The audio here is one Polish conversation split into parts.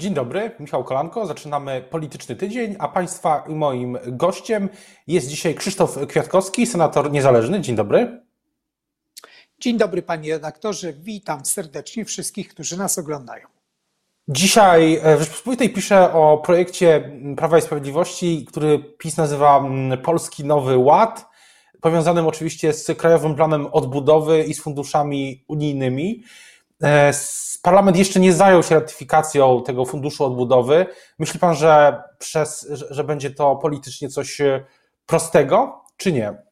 Dzień dobry, Michał Kolanko. Zaczynamy polityczny tydzień, a Państwa i moim gościem jest dzisiaj Krzysztof Kwiatkowski, senator niezależny. Dzień dobry. Dzień dobry, panie redaktorze. Witam serdecznie wszystkich, którzy nas oglądają. Dzisiaj w Rzeczpospolitej piszę o projekcie Prawa i Sprawiedliwości, który PiS nazywa mm, Polski Nowy Ład, powiązanym oczywiście z Krajowym Planem Odbudowy i z funduszami unijnymi. E, parlament jeszcze nie zajął się ratyfikacją tego funduszu odbudowy. Myśli pan, że, przez, że będzie to politycznie coś e, prostego, czy nie?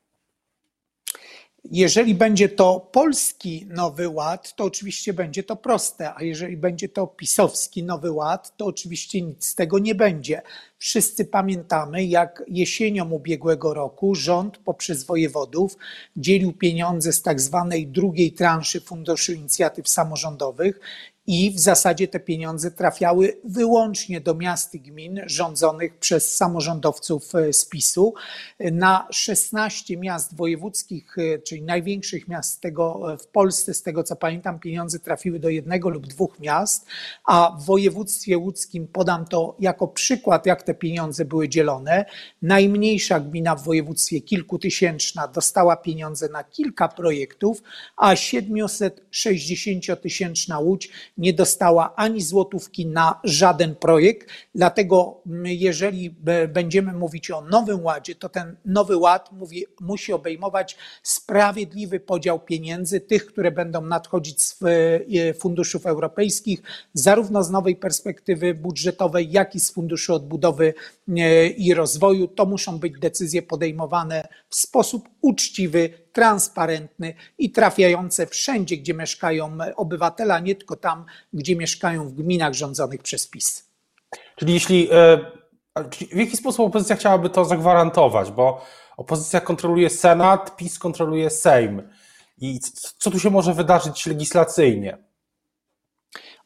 Jeżeli będzie to polski nowy ład, to oczywiście będzie to proste, a jeżeli będzie to pisowski nowy ład, to oczywiście nic z tego nie będzie. Wszyscy pamiętamy, jak jesienią ubiegłego roku rząd poprzez wojewodów dzielił pieniądze z tak zwanej drugiej transzy Funduszu Inicjatyw Samorządowych i w zasadzie te pieniądze trafiały wyłącznie do miast i gmin rządzonych przez samorządowców e, z PiSu. Na 16 miast wojewódzkich, e, czyli największych miast tego, e, w Polsce, z tego co pamiętam, pieniądze trafiły do jednego lub dwóch miast, a w województwie łódzkim podam to jako przykład, jak te pieniądze były dzielone. Najmniejsza gmina w województwie kilkutysięczna dostała pieniądze na kilka projektów, a 760-tysięczna Łódź nie dostała ani złotówki na żaden projekt. Dlatego, jeżeli będziemy mówić o Nowym Ładzie, to ten Nowy Ład mówi, musi obejmować sprawiedliwy podział pieniędzy, tych, które będą nadchodzić z e, funduszów europejskich, zarówno z nowej perspektywy budżetowej, jak i z Funduszu Odbudowy e, i Rozwoju. To muszą być decyzje podejmowane w sposób uczciwy, transparentny i trafiające wszędzie, gdzie mieszkają obywatele, a nie tylko tam, gdzie mieszkają w gminach rządzonych przez PiS. Czyli jeśli e, w jaki sposób opozycja chciałaby to zagwarantować? Bo opozycja kontroluje Senat, PiS kontroluje Sejm. I co tu się może wydarzyć legislacyjnie?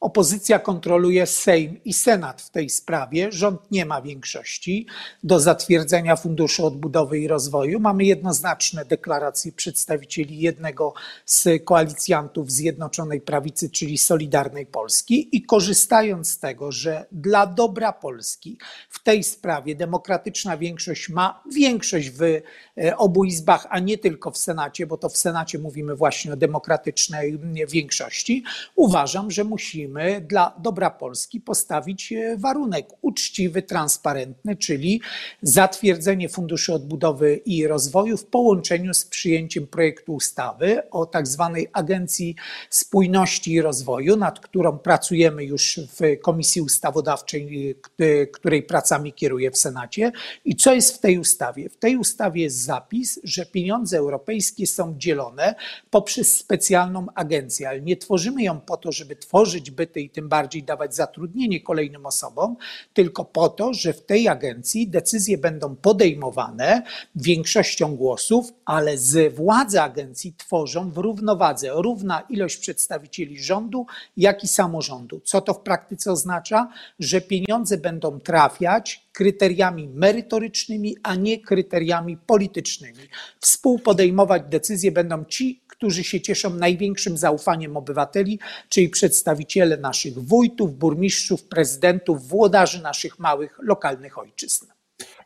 Opozycja kontroluje Sejm i Senat w tej sprawie. Rząd nie ma większości do zatwierdzenia Funduszu Odbudowy i Rozwoju. Mamy jednoznaczne deklaracje przedstawicieli jednego z koalicjantów Zjednoczonej Prawicy, czyli Solidarnej Polski. I korzystając z tego, że dla dobra Polski w tej sprawie demokratyczna większość ma większość w e, obu izbach, a nie tylko w Senacie, bo to w Senacie mówimy właśnie o demokratycznej większości, uważam, że musimy musimy dla dobra Polski postawić e, warunek uczciwy, transparentny, czyli zatwierdzenie Funduszu Odbudowy i Rozwoju w połączeniu z przyjęciem projektu ustawy o tak zwanej Agencji Spójności i Rozwoju, nad którą pracujemy już w Komisji Ustawodawczej, e, której pracami kieruję w Senacie. I co jest w tej ustawie? W tej ustawie jest zapis, że pieniądze europejskie są dzielone poprzez specjalną agencję, ale nie tworzymy ją po to, żeby tworzyć byty i tym bardziej dawać zatrudnienie kolejnym osobom, tylko po to, że w tej agencji decyzje będą podejmowane większością głosów, ale z władzy agencji tworzą w równowadze równa ilość przedstawicieli rządu, jak i samorządu. Co to w praktyce oznacza? Że pieniądze będą trafiać kryteriami merytorycznymi, a nie kryteriami politycznymi. Współpodejmować decyzje będą ci, którzy się cieszą największym zaufaniem obywateli, czyli przedstawiciele naszych wójtów, burmistrzów, prezydentów, włodarzy naszych małych, lokalnych ojczyzn.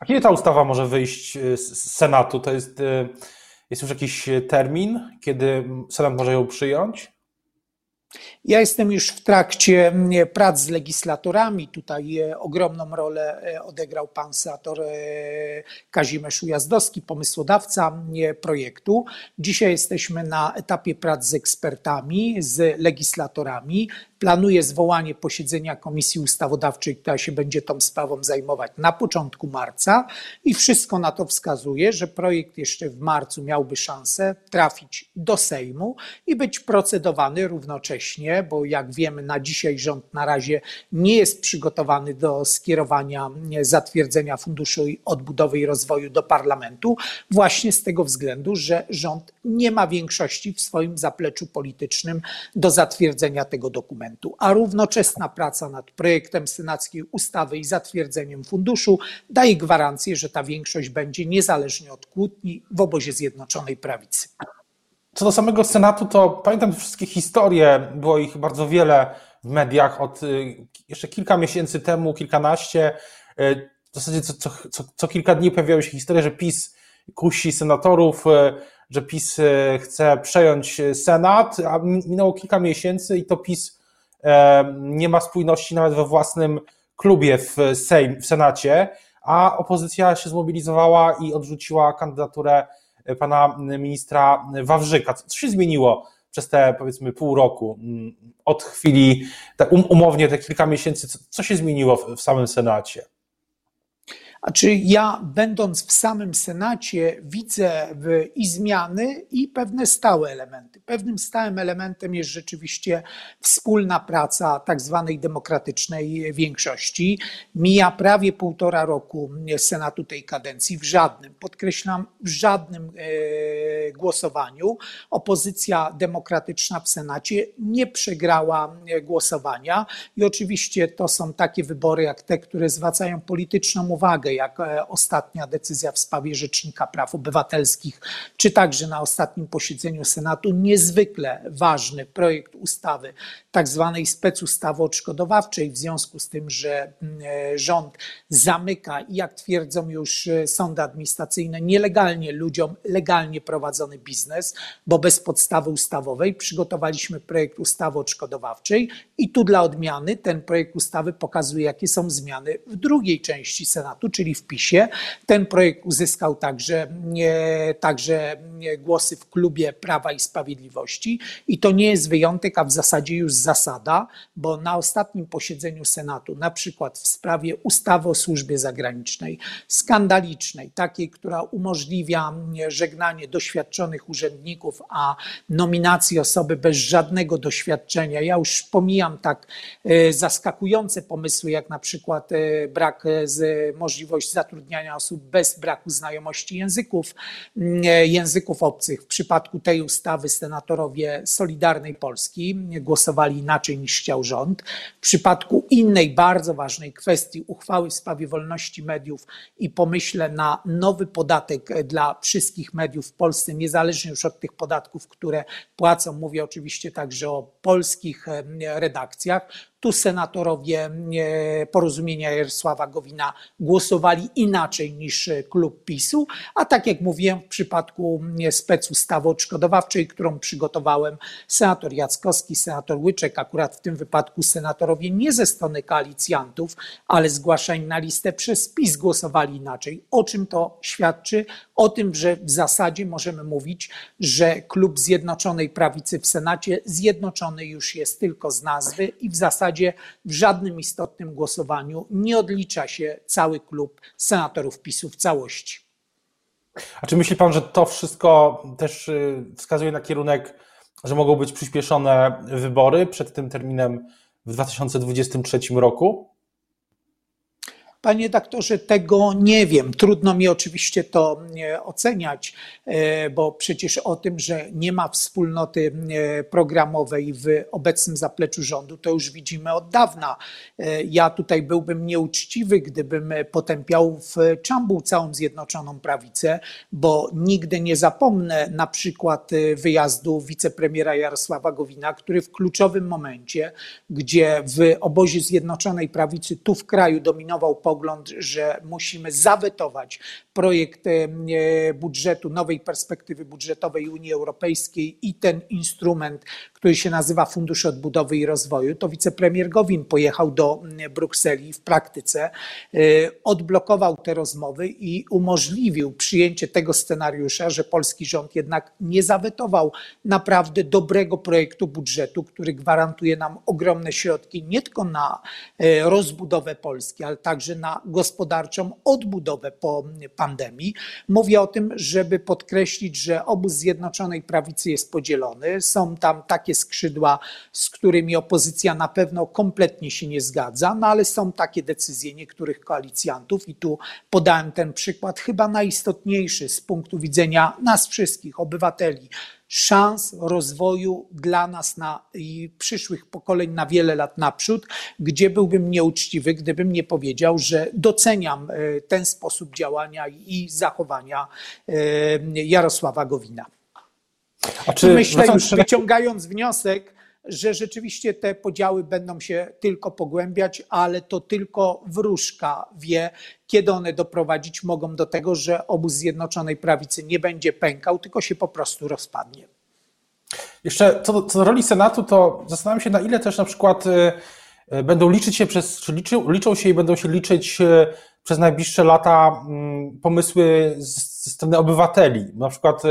A kiedy ta ustawa może wyjść y, z Senatu? To jest, y, jest już jakiś termin, kiedy Senat może ją przyjąć? Ja jestem już w trakcie mm, prac z legislatorami. Tutaj e, ogromną rolę e, odegrał pan senator e, Kazimierz Ujazdowski, pomysłodawca mm, projektu. Dzisiaj jesteśmy na etapie prac z ekspertami, z legislatorami. Planuję zwołanie posiedzenia Komisji Ustawodawczej, która się będzie tą sprawą zajmować na początku marca i wszystko na to wskazuje, że projekt jeszcze w marcu miałby szansę trafić do Sejmu i być procedowany równocześnie, bo jak wiemy, na dzisiaj rząd na razie nie jest przygotowany do skierowania zatwierdzenia Funduszu Odbudowy i Rozwoju do parlamentu, właśnie z tego względu, że rząd nie ma większości w swoim zapleczu politycznym do zatwierdzenia tego dokumentu a równoczesna praca nad projektem senackiej ustawy i zatwierdzeniem funduszu daje gwarancję, że ta większość będzie niezależnie od kłótni w obozie Zjednoczonej Prawicy. Co do samego Senatu, to pamiętam wszystkie historie, było ich bardzo wiele w mediach od jeszcze kilka miesięcy temu, kilkanaście. W zasadzie co, co, co, co kilka dni pojawiały się historie, że PiS kusi senatorów, że PiS chce przejąć Senat, a minęło kilka miesięcy i to PiS nie ma spójności nawet we własnym klubie w, Sejm, w Senacie, a opozycja się zmobilizowała i odrzuciła kandydaturę pana ministra Wawrzyka. Co się zmieniło przez te powiedzmy pół roku mm, od chwili, um, umownie te kilka miesięcy, co się zmieniło w samym Senacie? A czy ja, będąc w samym Senacie, widzę i zmiany, i pewne stałe elementy. Pewnym stałym elementem jest rzeczywiście wspólna praca tak zwanej demokratycznej większości. Mija prawie półtora roku Senatu tej kadencji. W żadnym, podkreślam, w żadnym e, głosowaniu opozycja demokratyczna w Senacie nie przegrała głosowania. I oczywiście to są takie wybory jak te, które zwracają polityczną uwagę jak e, ostatnia decyzja w sprawie Rzecznika Praw Obywatelskich, czy także na ostatnim posiedzeniu Senatu niezwykle ważny projekt ustawy, tak zwanej specustawy odszkodowawczej, w związku z tym, że mm, e, rząd zamyka, jak twierdzą już e, sądy administracyjne, nielegalnie ludziom legalnie prowadzony biznes, bo bez podstawy ustawowej przygotowaliśmy projekt ustawy odszkodowawczej i tu dla odmiany ten projekt ustawy pokazuje, jakie są zmiany w drugiej części Senatu, czyli w PiSie. Ten projekt uzyskał także, także głosy w klubie Prawa i Sprawiedliwości i to nie jest wyjątek, a w zasadzie już zasada, bo na ostatnim posiedzeniu Senatu, na przykład w sprawie ustawy o służbie zagranicznej, skandalicznej, takiej, która umożliwia żegnanie doświadczonych urzędników, a nominacji osoby bez żadnego doświadczenia. Ja już pomijam tak e, zaskakujące pomysły, jak na przykład e, brak e, z możliwość zatrudniania osób bez braku znajomości języków, języków obcych. W przypadku tej ustawy senatorowie Solidarnej Polski głosowali inaczej niż chciał rząd. W przypadku innej bardzo ważnej kwestii uchwały w sprawie wolności mediów i pomyślę na nowy podatek dla wszystkich mediów w Polsce, niezależnie już od tych podatków, które płacą, mówię oczywiście także o polskich redakcjach, tu senatorowie e, porozumienia Jarosława Gowina głosowali inaczej niż klub PiSu, a tak jak mówiłem, w przypadku specustawy odszkodowawczej, którą przygotowałem, senator Jackowski, senator Łyczek, akurat w tym wypadku senatorowie nie ze strony koalicjantów, ale zgłaszani na listę przez PiS głosowali inaczej. O czym to świadczy? O tym, że w zasadzie możemy mówić, że klub Zjednoczonej Prawicy w Senacie zjednoczony już jest tylko z nazwy i w zasadzie zasadzie w żadnym istotnym głosowaniu nie odlicza się cały klub senatorów PiSu w całości. A czy myśli pan, że to wszystko też y, wskazuje na kierunek, że mogą być przyspieszone wybory przed tym terminem w 2023 roku? Panie doktorze, tego nie wiem. Trudno mi oczywiście to e, oceniać, e, bo przecież o tym, że nie ma wspólnoty e, programowej w obecnym zapleczu rządu, to już widzimy od dawna. Ja tutaj byłbym nieuczciwy, gdybym potępiał w czambu całą Zjednoczoną Prawicę, bo nigdy nie zapomnę na przykład wyjazdu wicepremiera Jarosława Gowina, który w kluczowym momencie, gdzie w obozie Zjednoczonej Prawicy tu w kraju dominował pogląd, że musimy zawetować projekt e, budżetu, nowej perspektywy budżetowej Unii Europejskiej i ten instrument, który się nazywa Fundusz Odbudowy i Rozwoju, to wicepremier Gowin pojechał do Brukseli w praktyce, e, odblokował te rozmowy i umożliwił przyjęcie tego scenariusza, że polski rząd jednak nie zawetował naprawdę dobrego projektu budżetu, który gwarantuje nam ogromne środki nie tylko na e, rozbudowę Polski, ale także na gospodarczą odbudowę po pandemii. Mówię o tym, żeby podkreślić, że obóz Zjednoczonej Prawicy jest podzielony. Są tam takie skrzydła, z którymi opozycja na pewno kompletnie się nie zgadza, no ale są takie decyzje niektórych koalicjantów i tu podałem ten przykład chyba najistotniejszy z punktu widzenia nas wszystkich, obywateli, szans rozwoju dla nas na, i przyszłych pokoleń na wiele lat naprzód, gdzie byłbym nieuczciwy, gdybym nie powiedział, że doceniam e, ten sposób działania i zachowania e, Jarosława Gowina. A czy, myślę, już wyciągając wniosek, że rzeczywiście te podziały będą się tylko pogłębiać, ale to tylko wróżka wie, kiedy one doprowadzić mogą do tego, że obóz Zjednoczonej Prawicy nie będzie pękał, tylko się po prostu rozpadnie. Jeszcze co do, co do roli Senatu, to zastanawiam się, na ile też na przykład y, y, będą liczyć się przez, czy liczą, liczą się i będą się liczyć y, przez najbliższe lata mm, pomysły ze strony obywateli. Na przykład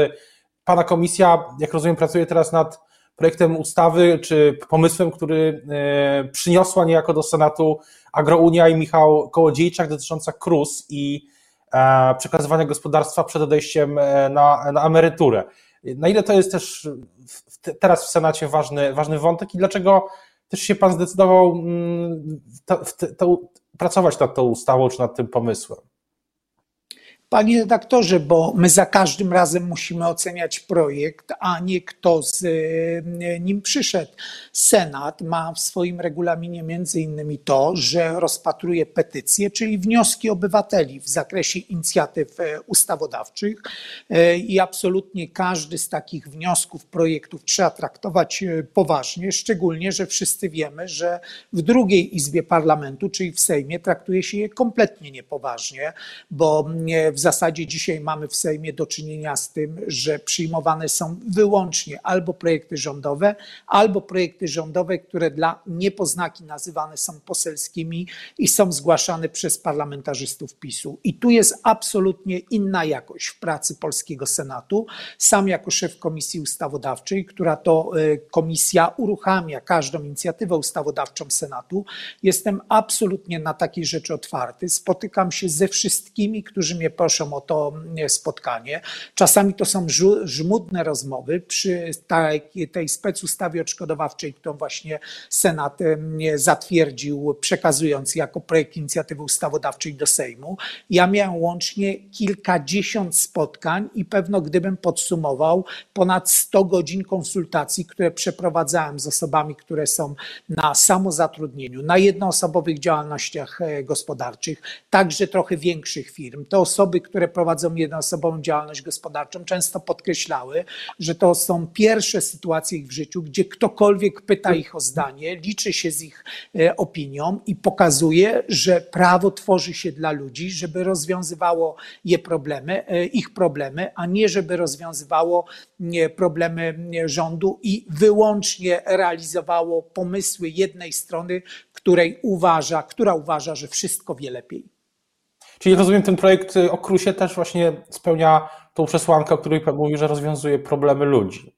Pana komisja, jak rozumiem, pracuje teraz nad projektem ustawy czy pomysłem, który przyniosła niejako do Senatu Agrounia i Michał Kołodziejczak dotycząca KRUS i e, przekazywania gospodarstwa przed odejściem e, na, na emeryturę. Na ile to jest też teraz w Senacie ważny, ważny wątek i dlaczego też się Pan zdecydował mm, to, to, pracować nad tą ustawą czy nad tym pomysłem? Panie redaktorze, bo my za każdym razem musimy oceniać projekt, a nie kto z e, nim przyszedł. Senat ma w swoim regulaminie między innymi to, że rozpatruje petycje, czyli wnioski obywateli w zakresie inicjatyw e, ustawodawczych e, i absolutnie każdy z takich wniosków, projektów trzeba traktować poważnie, szczególnie, że wszyscy wiemy, że w drugiej Izbie Parlamentu, czyli w Sejmie, traktuje się je kompletnie niepoważnie, bo w zasadzie dzisiaj mamy w Sejmie do czynienia z tym, że przyjmowane są wyłącznie albo projekty rządowe, albo projekty rządowe, które dla niepoznaki nazywane są poselskimi i są zgłaszane przez parlamentarzystów PiSu. I tu jest absolutnie inna jakość w pracy polskiego Senatu. Sam jako szef Komisji Ustawodawczej, która to e, komisja uruchamia każdą inicjatywę ustawodawczą Senatu, jestem absolutnie na takie rzeczy otwarty. Spotykam się ze wszystkimi, którzy mnie proszą o to spotkanie. Czasami to są żmudne rozmowy przy tej, specustawie odszkodowawczej, którą właśnie Senat zatwierdził, przekazując jako projekt inicjatywy ustawodawczej do Sejmu. Ja miałem łącznie kilkadziesiąt spotkań i pewno gdybym podsumował ponad 100 godzin konsultacji, które przeprowadzałem z osobami, które są na samozatrudnieniu, na jednoosobowych działalnościach e, gospodarczych, także trochę większych firm. To osoby, które prowadzą jednoosobową działalność gospodarczą, często podkreślały, że to są pierwsze sytuacje ich w życiu, gdzie ktokolwiek pyta ich o zdanie, liczy się z ich e, opinią i pokazuje, że prawo tworzy się dla ludzi, żeby rozwiązywało je problemy, e, ich problemy, a nie żeby rozwiązywało problemy rządu i wyłącznie realizowało pomysły jednej strony, której uważa, która uważa, że wszystko wie lepiej. Czyli rozumiem, ten projekt o Krusie też właśnie spełnia tą przesłankę, o której Pan mówi, że rozwiązuje problemy ludzi.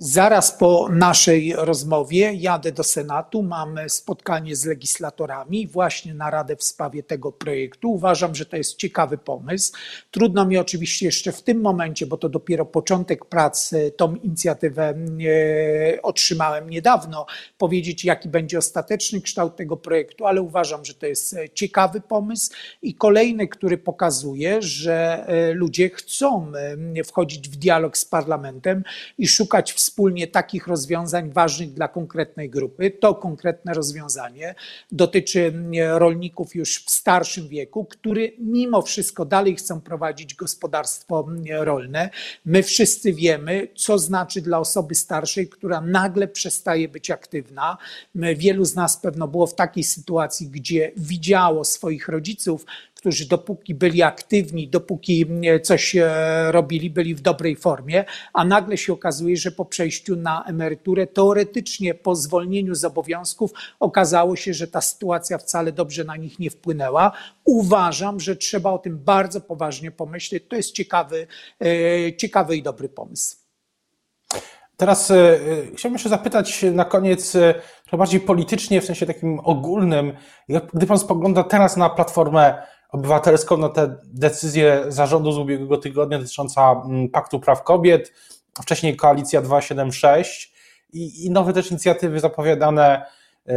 Zaraz po naszej rozmowie jadę do Senatu, mamy spotkanie z legislatorami właśnie na Radę w sprawie tego projektu. Uważam, że to jest ciekawy pomysł. Trudno mi oczywiście jeszcze w tym momencie, bo to dopiero początek pracy, tą inicjatywę e, otrzymałem niedawno, powiedzieć, jaki będzie ostateczny kształt tego projektu, ale uważam, że to jest ciekawy pomysł i kolejny, który pokazuje, że e, ludzie chcą e, wchodzić w dialog z parlamentem i szukać wspólnych wspólnie takich rozwiązań ważnych dla konkretnej grupy. To konkretne rozwiązanie dotyczy mm, rolników już w starszym wieku, którzy mimo wszystko dalej chcą prowadzić gospodarstwo mm, rolne. My wszyscy wiemy, co znaczy dla osoby starszej, która nagle przestaje być aktywna. Wielu z nas pewno było w takiej sytuacji, gdzie widziało swoich rodziców, którzy dopóki byli aktywni, dopóki coś e, robili, byli w dobrej formie, a nagle się okazuje, że po przejściu na emeryturę, teoretycznie po zwolnieniu z obowiązków, okazało się, że ta sytuacja wcale dobrze na nich nie wpłynęła. Uważam, że trzeba o tym bardzo poważnie pomyśleć. To jest ciekawy, e, ciekawy i dobry pomysł. Teraz e, chciałbym jeszcze zapytać na koniec, trochę bardziej politycznie, w sensie takim ogólnym. Gdy Pan spogląda teraz na platformę obywatelską na te decyzje zarządu z ubiegłego tygodnia dotycząca mm, Paktu Praw Kobiet, wcześniej Koalicja 276 i, i nowe też inicjatywy zapowiadane y,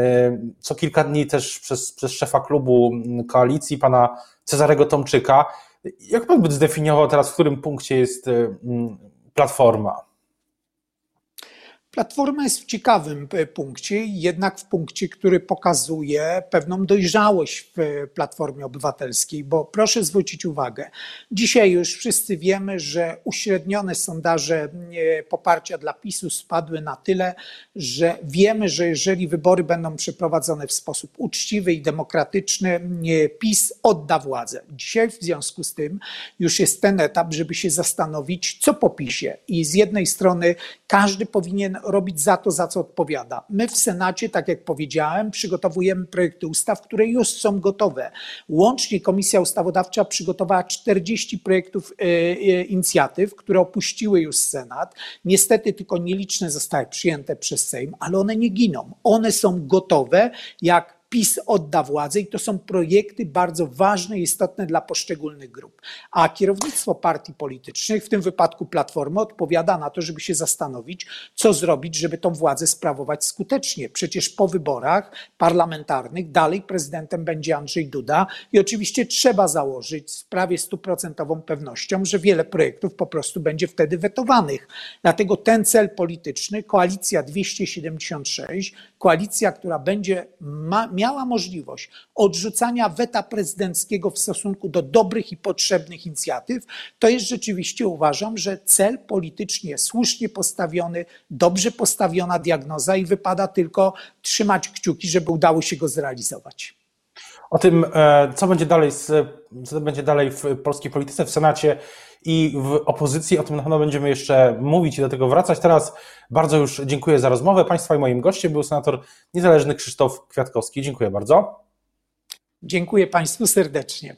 co kilka dni też przez, przez szefa klubu mm, koalicji, pana Cezarego Tomczyka. Jak pan by zdefiniował teraz, w którym punkcie jest y, mm, Platforma? Platforma jest w ciekawym e, punkcie, jednak w punkcie, który pokazuje pewną dojrzałość w Platformie Obywatelskiej, bo proszę zwrócić uwagę, dzisiaj już wszyscy wiemy, że uśrednione sondaże e, poparcia dla PiSu spadły na tyle, że wiemy, że jeżeli wybory będą przeprowadzone w sposób uczciwy i demokratyczny, e, PiS odda władzę. Dzisiaj w związku z tym już jest ten etap, żeby się zastanowić, co po PiSie. I z jednej strony każdy powinien robić za to, za co odpowiada. My w Senacie, tak jak powiedziałem, przygotowujemy projekty ustaw, które już są gotowe. Łącznie Komisja Ustawodawcza przygotowała 40 projektów e, e, inicjatyw, które opuściły już Senat. Niestety tylko nieliczne zostały przyjęte przez Sejm, ale one nie giną. One są gotowe, jak PiS odda władzę i to są projekty bardzo ważne i istotne dla poszczególnych grup. A kierownictwo partii politycznych, w tym wypadku Platformy, odpowiada na to, żeby się zastanowić, co zrobić, żeby tą władzę sprawować skutecznie. Przecież po wyborach parlamentarnych dalej prezydentem będzie Andrzej Duda i oczywiście trzeba założyć z prawie stuprocentową pewnością, że wiele projektów po prostu będzie wtedy wetowanych. Dlatego ten cel polityczny, koalicja 276, koalicja, która będzie ma, miała możliwość odrzucania weta prezydenckiego w stosunku do dobrych i potrzebnych inicjatyw, to jest rzeczywiście uważam, że cel politycznie słusznie postawiony, dobrze postawiona diagnoza i wypada tylko trzymać kciuki, żeby udało się go zrealizować. O tym, e, co będzie dalej, co będzie dalej w polskiej polityce, w Senacie i w opozycji, o tym na pewno będziemy jeszcze mówić i do tego wracać. Teraz bardzo już dziękuję za rozmowę. Państwa i moim gościem był senator niezależny Krzysztof Kwiatkowski. Dziękuję bardzo. Dziękuję Państwu serdecznie.